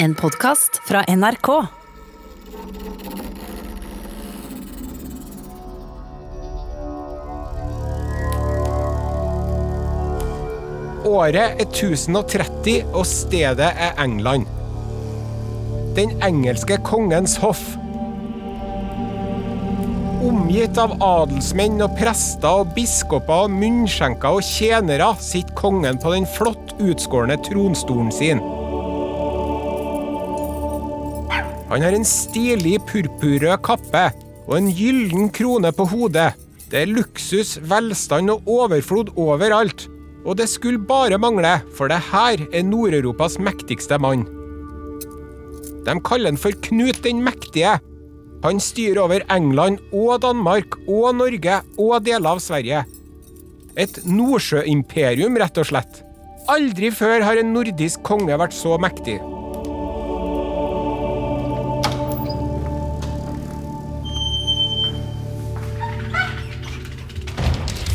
En podkast fra NRK. Året er 1030, og stedet er England. Den engelske kongens hoff. Omgitt av adelsmenn og prester og biskoper og munnskjenker og tjenere sitter kongen på den flott utskårne tronstolen sin. Han har en stilig purpurrød kappe og en gyllen krone på hodet. Det er luksus, velstand og overflod overalt. Og det skulle bare mangle, for det her er Nord-Europas mektigste mann. De kaller han for Knut den mektige. Han styrer over England og Danmark og Norge og deler av Sverige. Et nordsjøimperium, rett og slett. Aldri før har en nordisk konge vært så mektig.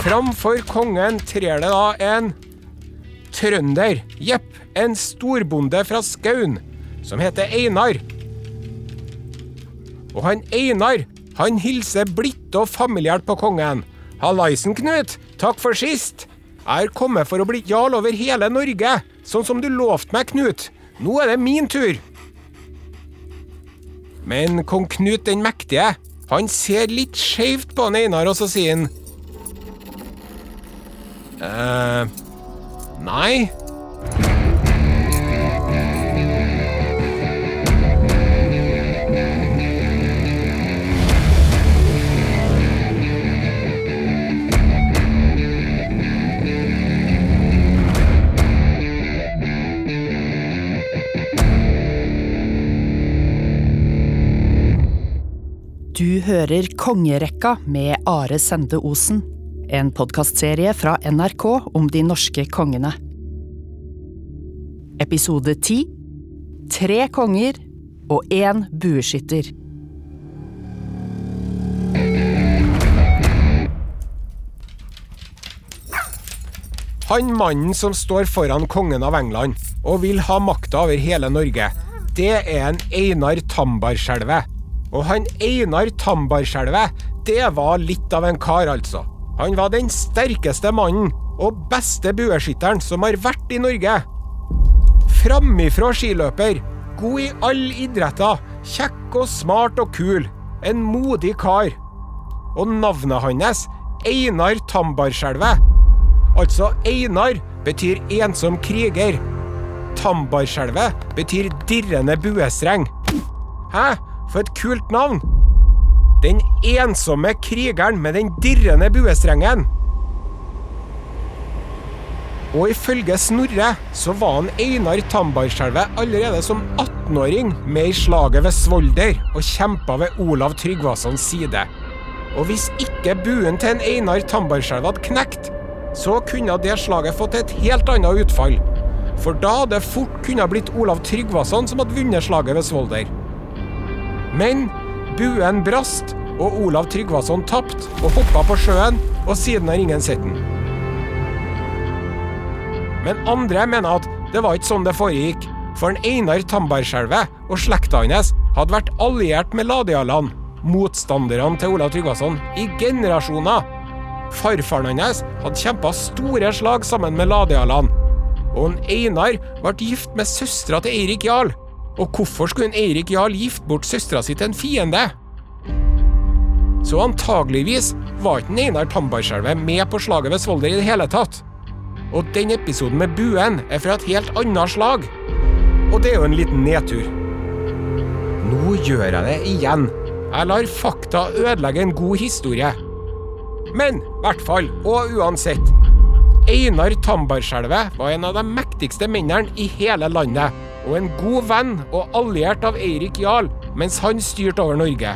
Framfor kongen trer det da en trønder. Jepp, en storbonde fra Skaun som heter Einar. Og han Einar, han hilser blidt og familiært på kongen. Hallaisen, Knut. Takk for sist. Jeg er kommet for å bli jarl over hele Norge, sånn som du lovte meg, Knut. Nå er det min tur. Men kong Knut den mektige, han ser litt skeivt på han Einar, og så sier han eh Nei. Du hører Kongerekka med Are Sende Osen. En podkastserie fra NRK om de norske kongene. Episode ti Tre konger og én bueskytter. Han mannen som står foran kongen av England og vil ha makta over hele Norge, det er en Einar Tambarskjelvet. Og han Einar Tambarskjelvet, det var litt av en kar, altså. Han var den sterkeste mannen og beste bueskytteren som har vært i Norge. Framifrå skiløper, god i alle idretter, kjekk og smart og kul. En modig kar. Og navnet hans, Einar Tambarskjelve. Altså, Einar betyr ensom kriger. Tambarskjelve betyr dirrende buestreng. Hæ? For et kult navn! Den ensomme krigeren med den dirrende buestrengen. Og ifølge Snorre så var han Einar Tambarskjelvet allerede som 18-åring med i slaget ved Svolder og kjempa ved Olav Tryggvasons side. Og hvis ikke buen til en Einar Tambarskjelve hadde knekt, så kunne det slaget fått et helt annet utfall. For da hadde det fort kunne blitt Olav Tryggvason som hadde vunnet slaget ved Svolder. Men buen brast, og Olav Tryggvason tapte og hoppa på sjøen, og siden har ingen sett den. Men andre mener at det var ikke sånn det foregikk, for en Einar Tambarskjelvet og slekta hans hadde vært alliert med Ladialand, motstanderne til Olav Tryggvason, i generasjoner. Farfaren hans hadde kjempa store slag sammen med Ladialand, og en Einar ble gift med søstera til Eirik Jarl. Og hvorfor skulle en Eirik Jarl gifte bort søstera si til en fiende? Så antageligvis var ikke Einar Tambarskjelvet med på slaget ved Svolder i det hele tatt. Og den episoden med buen er fra et helt annet slag. Og det er jo en liten nedtur. Nå gjør jeg det igjen. Jeg lar fakta ødelegge en god historie. Men i hvert fall, og uansett Einar Tambarskjelvet var en av de mektigste mennene i hele landet, og en god venn og alliert av Eirik Jarl mens han styrte over Norge.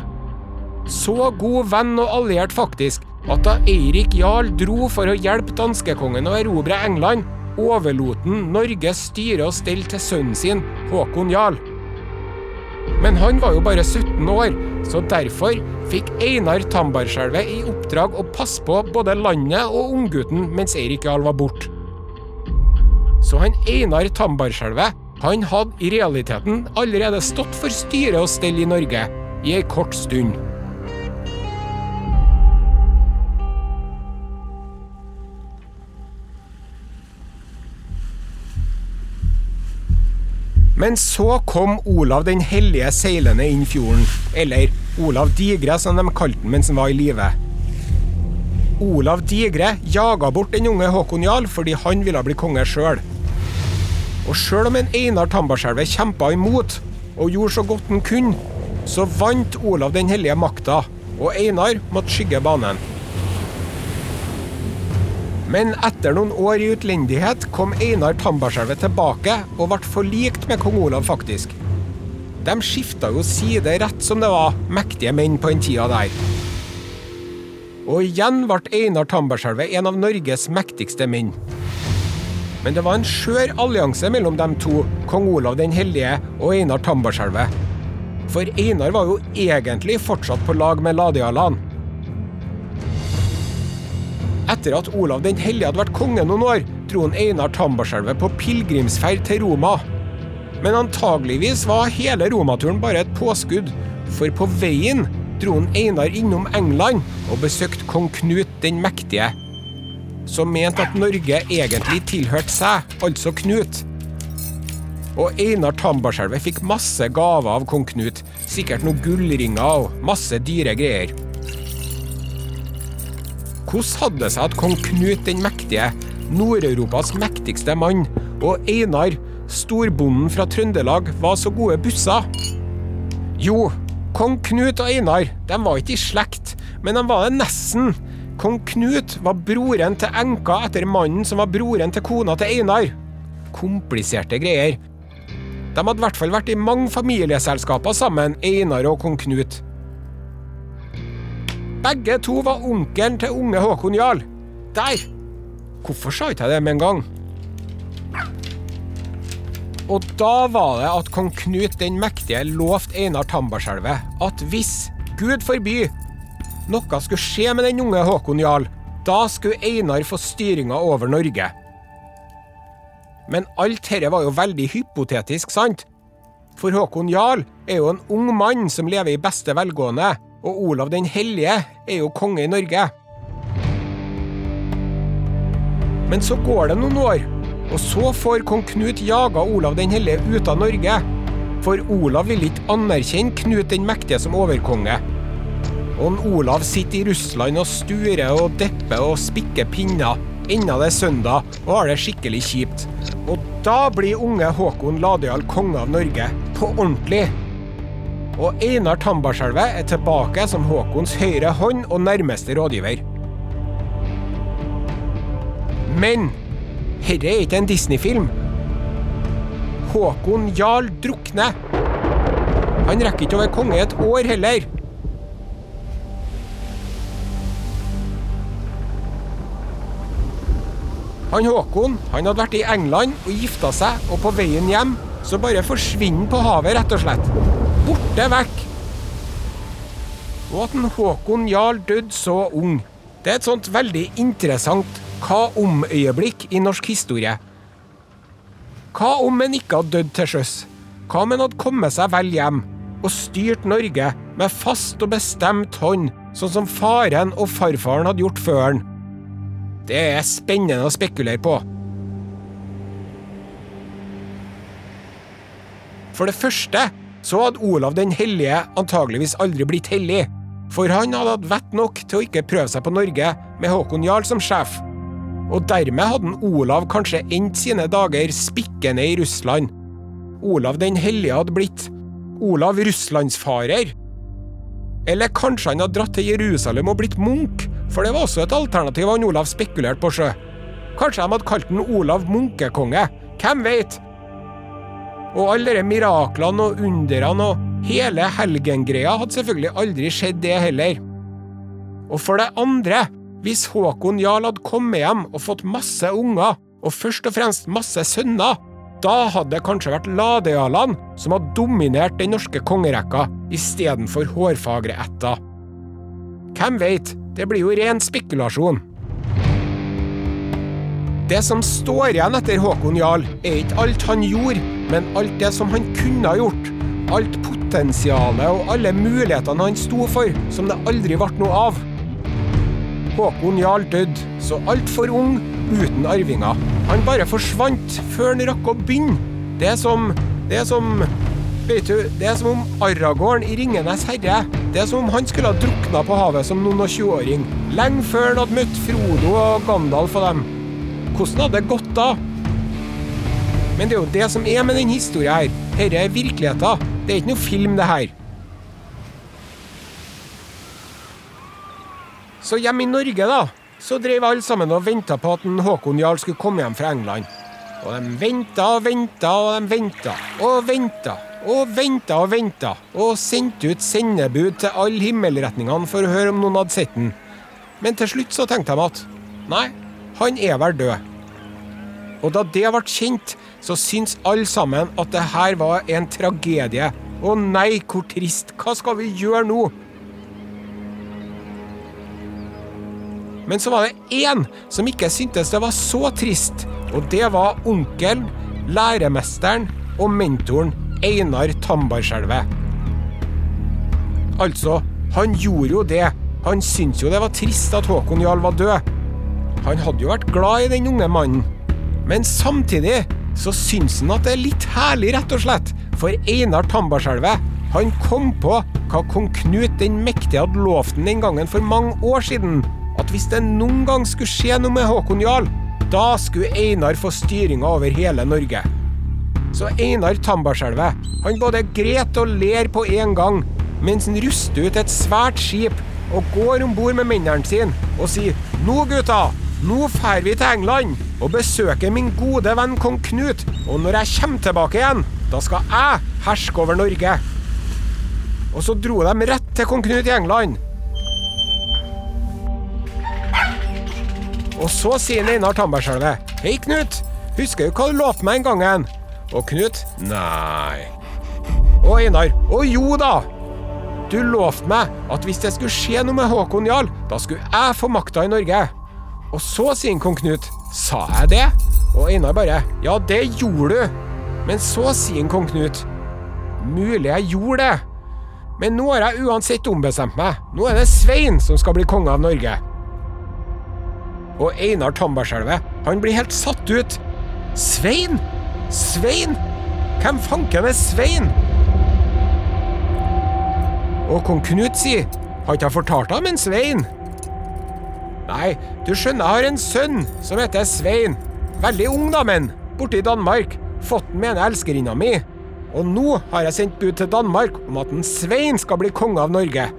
Så god venn og alliert faktisk at da Eirik Jarl dro for å hjelpe danskekongen å erobre England, overlot han Norges styre og stell til sønnen sin, Håkon Jarl. Men han var jo bare 17 år, så derfor fikk Einar Tambarskjelvet i oppdrag å passe på både landet og unggutten mens Eirik Jarl var borte. Så han Einar Tambarskjelve Han hadde i realiteten allerede stått for styre og stell i Norge i ei kort stund. Men så kom Olav den hellige seilende inn fjorden, eller Olav Digre som de kalte han mens han var i live. Olav Digre jaga bort den unge Håkon Jarl fordi han ville bli konge sjøl. Og sjøl om en Einar Tambarskjelvet kjempa imot og gjorde så godt han kunne, så vant Olav den hellige makta, og Einar måtte skygge banen. Men etter noen år i utlendighet kom Einar Tambarskjelvet tilbake og ble forlikt med kong Olav, faktisk. De skifta jo side rett som det var, mektige menn på den tida der. Og igjen ble Einar Tambarskjelvet en av Norges mektigste menn. Men det var en skjør allianse mellom de to, kong Olav den hellige og Einar Tambarskjelvet. For Einar var jo egentlig fortsatt på lag med Ladialan. Etter at Olav den hellige hadde vært konge noen år, dro han Einar Tambarskjelvet på pilegrimsferd til Roma. Men antageligvis var hele romaturen bare et påskudd, for på veien dro han Einar innom England og besøkte kong Knut den mektige, som mente at Norge egentlig tilhørte seg, altså Knut. Og Einar Tambarskjelvet fikk masse gaver av kong Knut, sikkert noen gullringer og masse dyre greier. Hvordan hadde det seg at kong Knut den mektige, Nord-Europas mektigste mann, og Einar, storbonden fra Trøndelag, var så gode busser? Jo, kong Knut og Einar de var ikke i slekt, men de var det nesten. Kong Knut var broren til enka etter mannen som var broren til kona til Einar. Kompliserte greier. De hadde i hvert fall vært i mange familieselskaper sammen, Einar og kong Knut. Begge to var onkelen til unge Håkon Jarl. Der! Hvorfor sa ikke jeg det med en gang? Og da var det at kong Knut den mektige lovte Einar Tambarskjelvet at hvis, Gud forby, noe skulle skje med den unge Håkon Jarl, da skulle Einar få styringa over Norge. Men alt dette var jo veldig hypotetisk, sant? For Håkon Jarl er jo en ung mann som lever i beste velgående, og Olav den hellige er jo konge i Norge. Men så går det noen år, og så får kong Knut jaga Olav den hellige ut av Norge. For Olav vil ikke anerkjenne Knut den mektige som overkonge. Og Olav sitter i Russland og sturer og depper og spikker pinner. Enda det er søndag og har det skikkelig kjipt. Og da blir unge Håkon Ladeal konge av Norge. På ordentlig. Og Einar Tambarskjelvet er tilbake som Håkons høyre hånd og nærmeste rådgiver. Men herre er ikke en Disney-film. Håkon Jarl drukner. Han rekker ikke å være konge et år heller. Han Håkon han hadde vært i England og gifta seg, og på veien hjem så bare forsvinner på havet, rett og slett. Borte vekk. Og at en Håkon Jarl døde så ung, det er et sånt veldig interessant hva om-øyeblikk i norsk historie. Hva om en ikke hadde dødd til sjøs? Hva om en hadde kommet seg vel hjem og styrt Norge med fast og bestemt hånd, sånn som faren og farfaren hadde gjort før han? Det er spennende å spekulere på. For det første så hadde Olav den hellige antageligvis aldri blitt hellig, for han hadde hatt vett nok til å ikke prøve seg på Norge med Håkon Jarl som sjef. Og dermed hadde Olav kanskje endt sine dager spikkende i Russland. Olav den hellige hadde blitt Olav russlandsfarer. Eller kanskje han hadde dratt til Jerusalem og blitt munk, for det var også et alternativ han Olav spekulerte på sjø. Kanskje de hadde kalt den Olav munkekonge. Hvem veit? Og alle de miraklene og underne og hele helgengreia hadde selvfølgelig aldri skjedd, det heller. Og for det andre, hvis Håkon Jarl hadde kommet hjem og fått masse unger, og først og fremst masse sønner, da hadde det kanskje vært ladejarlene som hadde dominert den norske kongerekka istedenfor hårfagre ætter. Hvem veit, det blir jo ren spekulasjon. Det som står igjen etter Håkon Jarl, er ikke alt han gjorde, men alt det som han kunne ha gjort, alt potensialet og alle mulighetene han sto for, som det aldri ble noe av. Håkon Jarl døde, så altfor ung, uten arvinger. Han bare forsvant før han rakk å begynne. Det er som Det er som Vet du, det er som om Aragorn i 'Ringenes herre' Det er som om han skulle ha drukna på havet som noen og 20-åring. Lenge før han hadde møtt Frodo og Gandalf og dem. Hvordan hadde det gått da? Men det er jo det som er med denne historien her. Dette er virkeligheten. Det er ikke noe film, det her. Så hjemme i Norge, da, så drev alle sammen og venta på at en Håkon Jarl skulle komme hjem fra England. Og de venta og venta og de venta og venta og venta og venta. Og sendte ut sendebud til alle himmelretningene for å høre om noen hadde sett den. Men til slutt så tenkte de at nei, han er vel død. Og da det ble kjent, så syntes alle sammen at det her var en tragedie. Å nei, hvor trist. Hva skal vi gjøre nå? Men så var det én som ikke syntes det var så trist, og det var onkelen, læremesteren og mentoren Einar Tambarskjelvet. Altså, han gjorde jo det. Han syntes jo det var trist at Håkon Jarl var død. Han hadde jo vært glad i den unge mannen. Men samtidig så syns han at det er litt herlig, rett og slett. For Einar Tambarskjelvet, han kom på hva kong Knut den mektige hadde lovt den den gangen for mange år siden. At hvis det noen gang skulle skje noe med Håkon Jarl, da skulle Einar få styringa over hele Norge. Så Einar Tambarskjelvet, han både gret og ler på en gang, mens han ruster ut et svært skip og går om bord med mennene sine og sier Nå, gutta, nå drar vi til England og besøker min gode venn kong Knut, og når jeg kommer tilbake igjen, da skal jeg herske over Norge. Og så dro de rett til kong Knut i England. Og så sier Einar Tambarskjelvet Hei, Knut. Husker du hva du lovte meg en gangen? Og Knut Nei. Og Einar Å jo da. Du lovte meg at hvis det skulle skje noe med Håkon Jarl, da skulle jeg få makta i Norge. Og så sier kong Knut Sa jeg det? Og Einar bare Ja, det gjorde du. Men så sier kong Knut Mulig jeg gjorde det. Men nå har jeg uansett ombestemt meg. Nå er det Svein som skal bli konge av Norge. Og Einar Tambarskjelvet, han blir helt satt ut. Svein? Svein? Hvem fanken er Svein? Og kong Knut sier, har ikke jeg fortalt ham en Svein? Nei, du skjønner, jeg har en sønn som heter Svein. Veldig ung, da, men. Borte i Danmark. Fått den med en elskerinna mi. Og nå har jeg sendt bud til Danmark om at en Svein skal bli konge av Norge.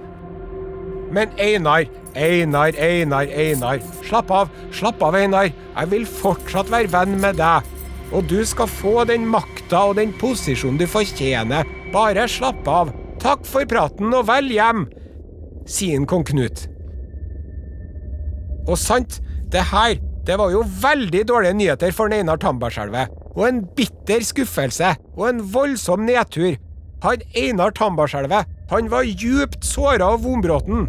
Men Einar, Einar, Einar, Einar. Slapp av, slapp av, Einar. Jeg vil fortsatt være venn med deg. Og du skal få den makta og den posisjonen du fortjener. Bare slapp av. Takk for praten, og vel hjem, sier kong Knut. Og sant, det her, det var jo veldig dårlige nyheter for Einar Tambarskjelvet. Og en bitter skuffelse, og en voldsom nedtur. Han Einar Tambarskjelvet, han var djupt såra av Vombråten.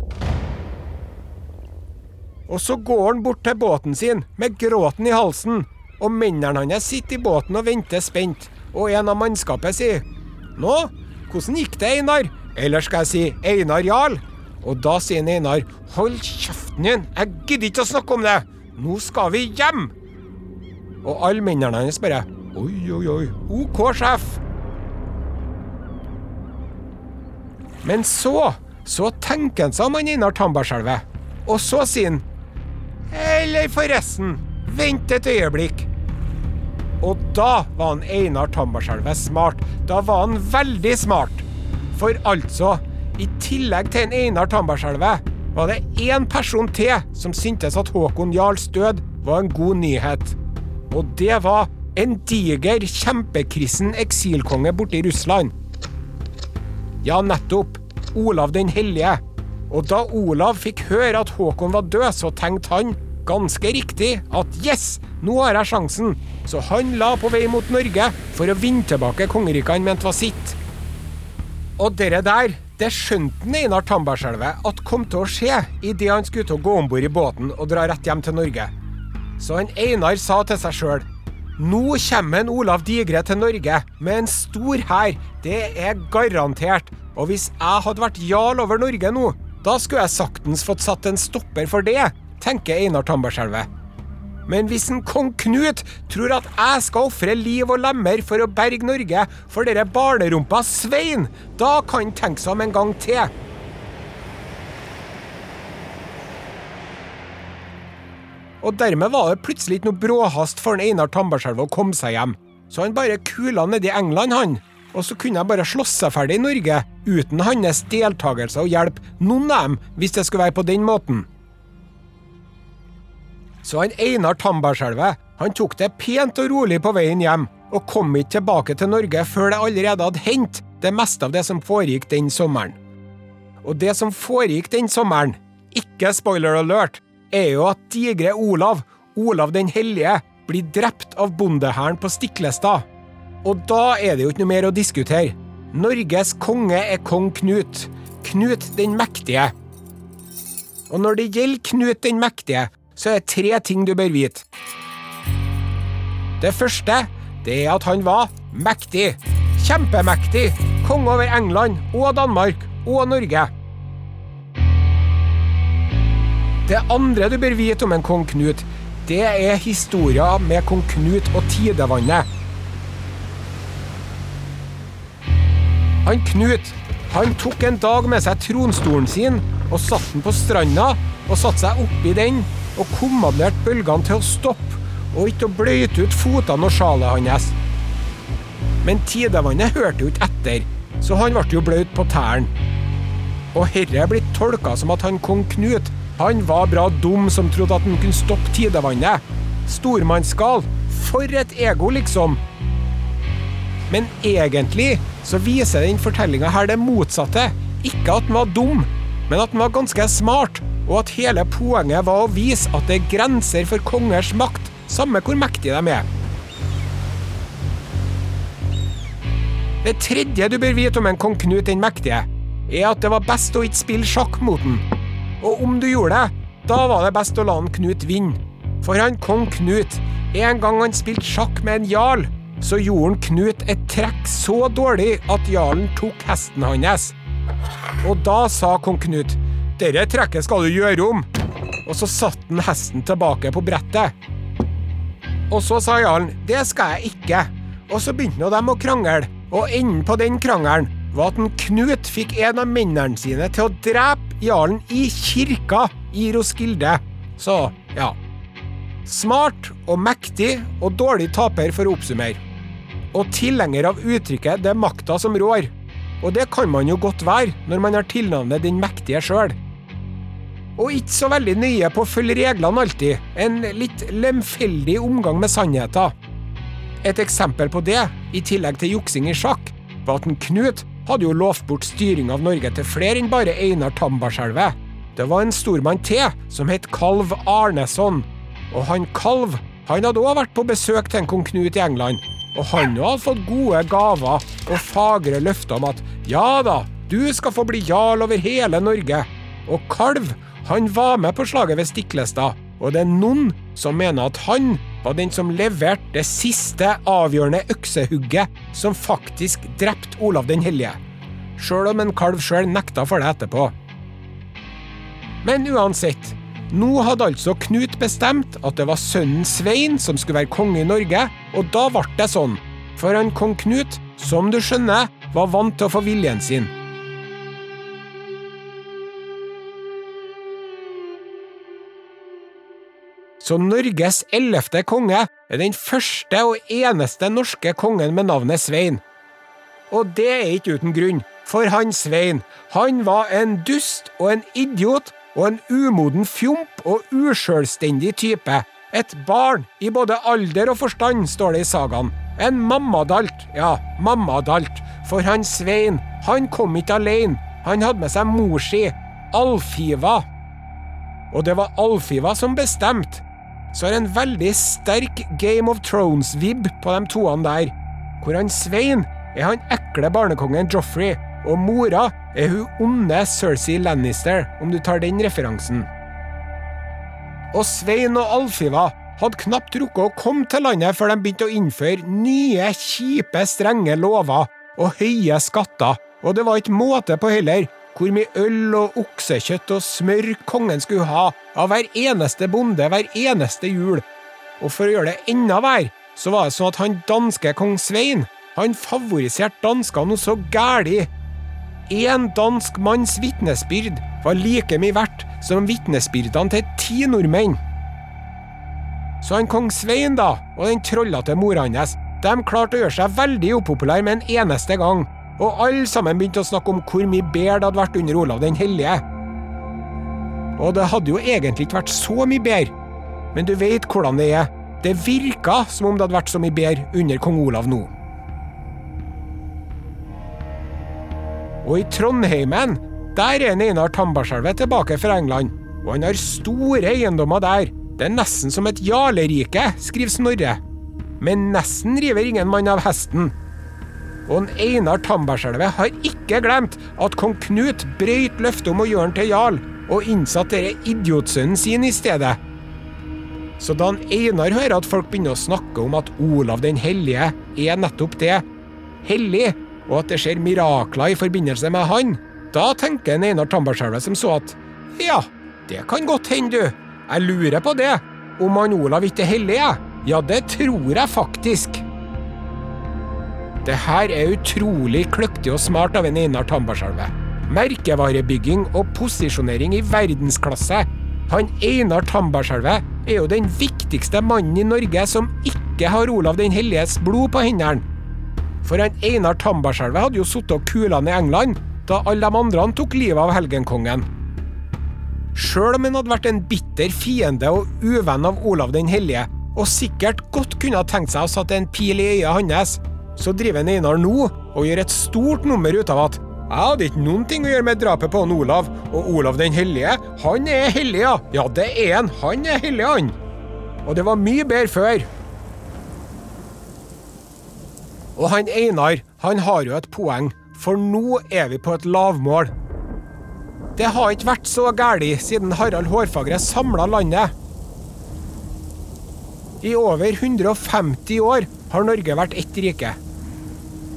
Og så går han bort til båten sin med gråten i halsen, og mennene hans sitter i båten og venter spent, og en av mannskapet sier Nå, hvordan gikk det, Einar? Eller skal jeg si Einar Jarl? Og da sier Einar Hold kjeften din, jeg gidder ikke å snakke om det! Nå skal vi hjem! Og alle mennene hans bare Oi, oi, oi. OK, sjef. Men så, så tenker han seg om han Einar Tambarskjelvet. Og så sier han Eller forresten, vent et øyeblikk. Og da var han Einar Tambarskjelvet smart. Da var han veldig smart. For altså, i tillegg til en Einar Tambarskjelvet, var det én person til som syntes at Håkon Jarls død var en god nyhet. Og det var en diger, kjempekristen eksilkonge borte i Russland. Ja, nettopp. Olav den hellige. Og da Olav fikk høre at Håkon var død, så tenkte han, ganske riktig, at yes, nå har jeg sjansen. Så han la på vei mot Norge for å vinne tilbake kongeriket han mente var sitt. Og dere der, det skjønte Einar Tambarskjelvet at kom til å skje idet han skulle til å gå om bord i båten og dra rett hjem til Norge. Så han Einar sa til seg sjøl Nå kommer en Olav Digre til Norge med en stor hær. Det er garantert. Og hvis jeg hadde vært jarl over Norge nå, da skulle jeg saktens fått satt en stopper for det, tenker Einar Tambarskjelvet. Men hvis en kong Knut tror at jeg skal ofre liv og lemmer for å berge Norge for dere barnerumpa Svein, da kan han tenke seg om en gang til. Og dermed var det plutselig ikke noe bråhast for Einar Tambarskjelv å komme seg hjem. Så han bare kula nedi England, han. Og så kunne jeg bare slåss seg ferdig i Norge, uten hans deltakelse og hjelp, noen av dem, hvis det skulle være på den måten. Så han Einar Tambarskjelvet han tok det pent og rolig på veien hjem, og kom ikke tilbake til Norge før det allerede hadde hendt det meste av det som foregikk den sommeren. Og det som foregikk den sommeren, ikke spoiler alert, er jo at digre Olav, Olav den hellige, blir drept av bondehæren på Stiklestad. Og da er det jo ikke noe mer å diskutere. Norges konge er kong Knut. Knut den mektige. Og når det gjelder Knut den mektige, så er det tre ting du bør vite. Det første det er at han var mektig. Kjempemektig. Konge over England og Danmark og Norge. Det andre du bør vite om en kong Knut, det er historia med kong Knut og tidevannet. Han Knut han tok en dag med seg tronstolen sin og satte den på stranda og satte seg oppi den og kommanderte bølgene til å stoppe og ikke å bløyte ut fotene og sjalet hans. Men tidevannet hørte jo ikke etter, så han ble jo bløt på tærne. Og herre er blitt tolka som at han kong Knut han var bra dum som trodde at han kunne stoppe tidevannet. Stormannsgal. For et ego, liksom. Men egentlig så viser den fortellinga her det motsatte. Ikke at han var dum, men at han var ganske smart, og at hele poenget var å vise at det er grenser for kongers makt, samme hvor mektige de er. Det tredje du bør vite om en kong Knut den mektige, er at det var best å ikke spille sjakk mot den. Og om du gjorde det, da var det best å la han Knut vinne. For han kong Knut, en gang han spilte sjakk med en jarl, så gjorde han Knut et trekk så dårlig at jarlen tok hesten hans. Og da sa kong Knut, dette trekket skal du gjøre om. Og så satte han hesten tilbake på brettet. Og så sa jarlen, det skal jeg ikke. Og så begynte de å krangle, og enden på den krangelen var at en Knut fikk en av mennene sine til å drepe jarlen i kirka i Roskilde. Så, ja. Smart og mektig og dårlig taper, for å oppsummere. Og tilhenger av uttrykket 'det er makta som rår'. Og det kan man jo godt være når man har tilnavnet 'den mektige' sjøl. Og ikke så veldig nøye på å følge reglene alltid. En litt lemfeldig omgang med sannheten. Et eksempel på det, i tillegg til juksing i sjakk, var at Knut hadde jo lovt bort styring av Norge til flere enn bare Einar Tambarskjelvet. Det var en stormann til som het Kalv Arneson. Og han Kalv han hadde òg vært på besøk til en kong Knut i England. Og han hadde fått gode gaver og fagre løfter om at ja da, du skal få bli jarl over hele Norge. Og Kalv han var med på slaget ved Stiklestad, og det er noen som mener at han var den som leverte det siste avgjørende øksehugget som faktisk drepte Olav den hellige, sjøl om en kalv sjøl nekta for det etterpå. Men uansett, nå hadde altså Knut bestemt at det var sønnen Svein som skulle være konge i Norge, og da ble det sånn, for han kong Knut, som du skjønner, var vant til å få viljen sin. Så Norges ellevte konge er den første og eneste norske kongen med navnet Svein. Og det er ikke uten grunn, for han Svein, han var en dust og en idiot og en umoden fjomp og usjølstendig type. Et barn i både alder og forstand, står det i sagaen. En mammadalt, ja, mammadalt. For han Svein, han kom ikke alene. Han hadde med seg mor si, Alfiva. Og det var Alfiva som bestemte så er det en veldig sterk Game of Thrones-vib på de toene der. Hvor han Svein er han ekle barnekongen Joffrey, og mora er hun onde Cersei Lannister, om du tar den referansen. Og Svein og Alfiva hadde knapt rukket å komme til landet før de begynte å innføre nye, kjipe, strenge lover og høye skatter, og det var ikke måte på heller hvor mye øl og oksekjøtt og smør kongen skulle ha av hver eneste bonde hver eneste jul. Og for å gjøre det enda verre, så var det sånn at han danske kong Svein han favoriserte danskene noe så gæli. Én dansk manns vitnesbyrd var like mye verdt som vitnesbyrdene til ti nordmenn. Så han kong Svein da, og den trollete mora hans de klarte å gjøre seg veldig upopulære med en eneste gang, og alle sammen begynte å snakke om hvor mye bedre det hadde vært under Olav den hellige. Og det hadde jo egentlig ikke vært så mye bedre, men du vet hvordan det er. Det virka som om det hadde vært så mye bedre under kong Olav nå. Og i Trondheimen, der er Einar Tambarskjelvet tilbake fra England, og han har store eiendommer der. Det er nesten som et jarlerike, skriver Snorre. Men nesten river ingen mann av hesten. Og en Einar Tambarskjelvet har ikke glemt at kong Knut brøyt løftet om å gjøre han til jarl, og innsatte denne idiotsønnen sin i stedet. Så da Einar hører at folk begynner å snakke om at Olav den hellige er nettopp det, hellig, og at det skjer mirakler i forbindelse med han, da tenker en Einar Tambarskjelvet som så at ja, det kan godt hende, du. Jeg lurer på det. Om han Olav ikke er hellig, jeg. Ja, det tror jeg faktisk. Det her er utrolig kløktig og smart av en Einar Tambarskjelvet. Merkevarebygging og posisjonering i verdensklasse. Han Einar Tambarskjelvet er jo den viktigste mannen i Norge som ikke har Olav den helliges blod på hendene. For han Einar Tambarskjelvet hadde jo sittet og kula i England da alle de andre tok livet av helgenkongen. Sjøl om han hadde vært en bitter fiende og uvenn av Olav den hellige, og sikkert godt kunne ha tenkt seg å satt en pil i øyet hans, så driver Einar nå og gjør et stort nummer ut av at jeg hadde ikke noen ting å gjøre med drapet på han Olav, og Olav den hellige, han er hellig, ja. Ja, det er han. Han er hellig, han. Og det var mye bedre før. Og han Einar, han har jo et poeng, for nå er vi på et lavmål. Det har ikke vært så galt siden Harald Hårfagre samla landet. I over 150 år har Norge vært ett rike.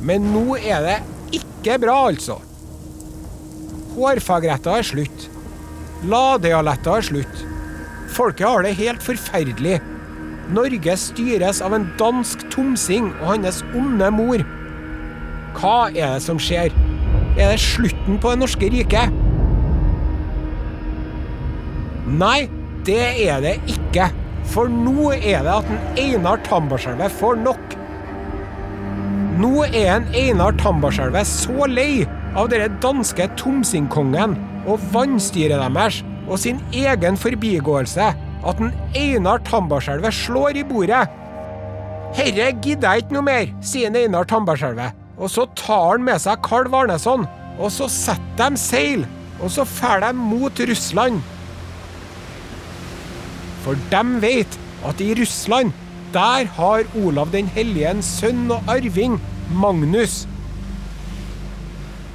Men nå er det ikke bra, altså. Hårfagretter er slutt. Ladealetter er slutt. Folket har det helt forferdelig. Norge styres av en dansk tomsing og hans onde mor. Hva er det som skjer? Er det slutten på det norske riket? Nei, det er det ikke. For nå er det at en Einar Tambarskjelvet får nok. Nå er en Einar Tambarskjelvet så lei av denne danske tomsingkongen og vannstyret deres og sin egen forbigåelse at en Einar Tambarskjelvet slår i bordet. Herre gidder jeg ikke noe mer, sier Einar Tambarskjelvet. Og så tar han med seg Karl Varneson, og så setter de seil, og så drar de mot Russland. For de vet at i Russland, der har Olav den hellige en sønn og arving, Magnus.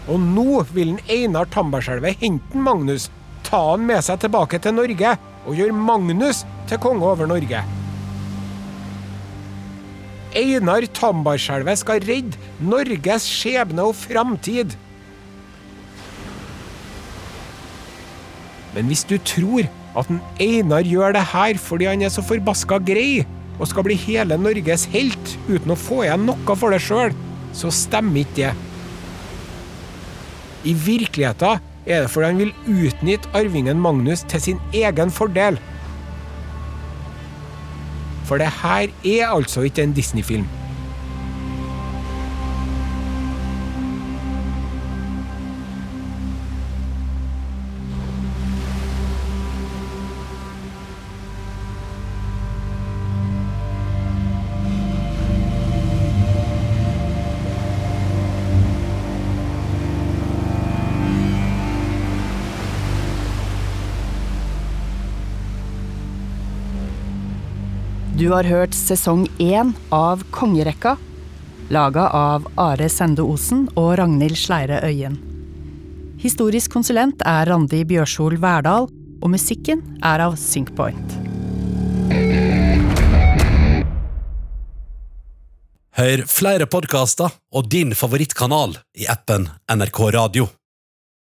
Og nå vil en Einar Tambarskjelvet hente Magnus, ta han med seg tilbake til Norge og gjøre Magnus til konge over Norge. Einar Tambarskjelvet skal redde Norges skjebne og framtid. Men hvis du tror at en Einar gjør det her fordi han er så forbaska grei og skal bli hele Norges helt uten å få igjen noe for det sjøl, så stemmer ikke det. I virkeligheten er det fordi han vil utnytte arvingen Magnus til sin egen fordel. For det her er altså ikke en Disney-film. Du har hørt sesong én av Kongerekka, laga av Are Sende Osen og Ragnhild Sleire Øyen. Historisk konsulent er Randi Bjørsol Verdal, og musikken er av SyncPoint. Hør flere podkaster og din favorittkanal i appen NRK Radio.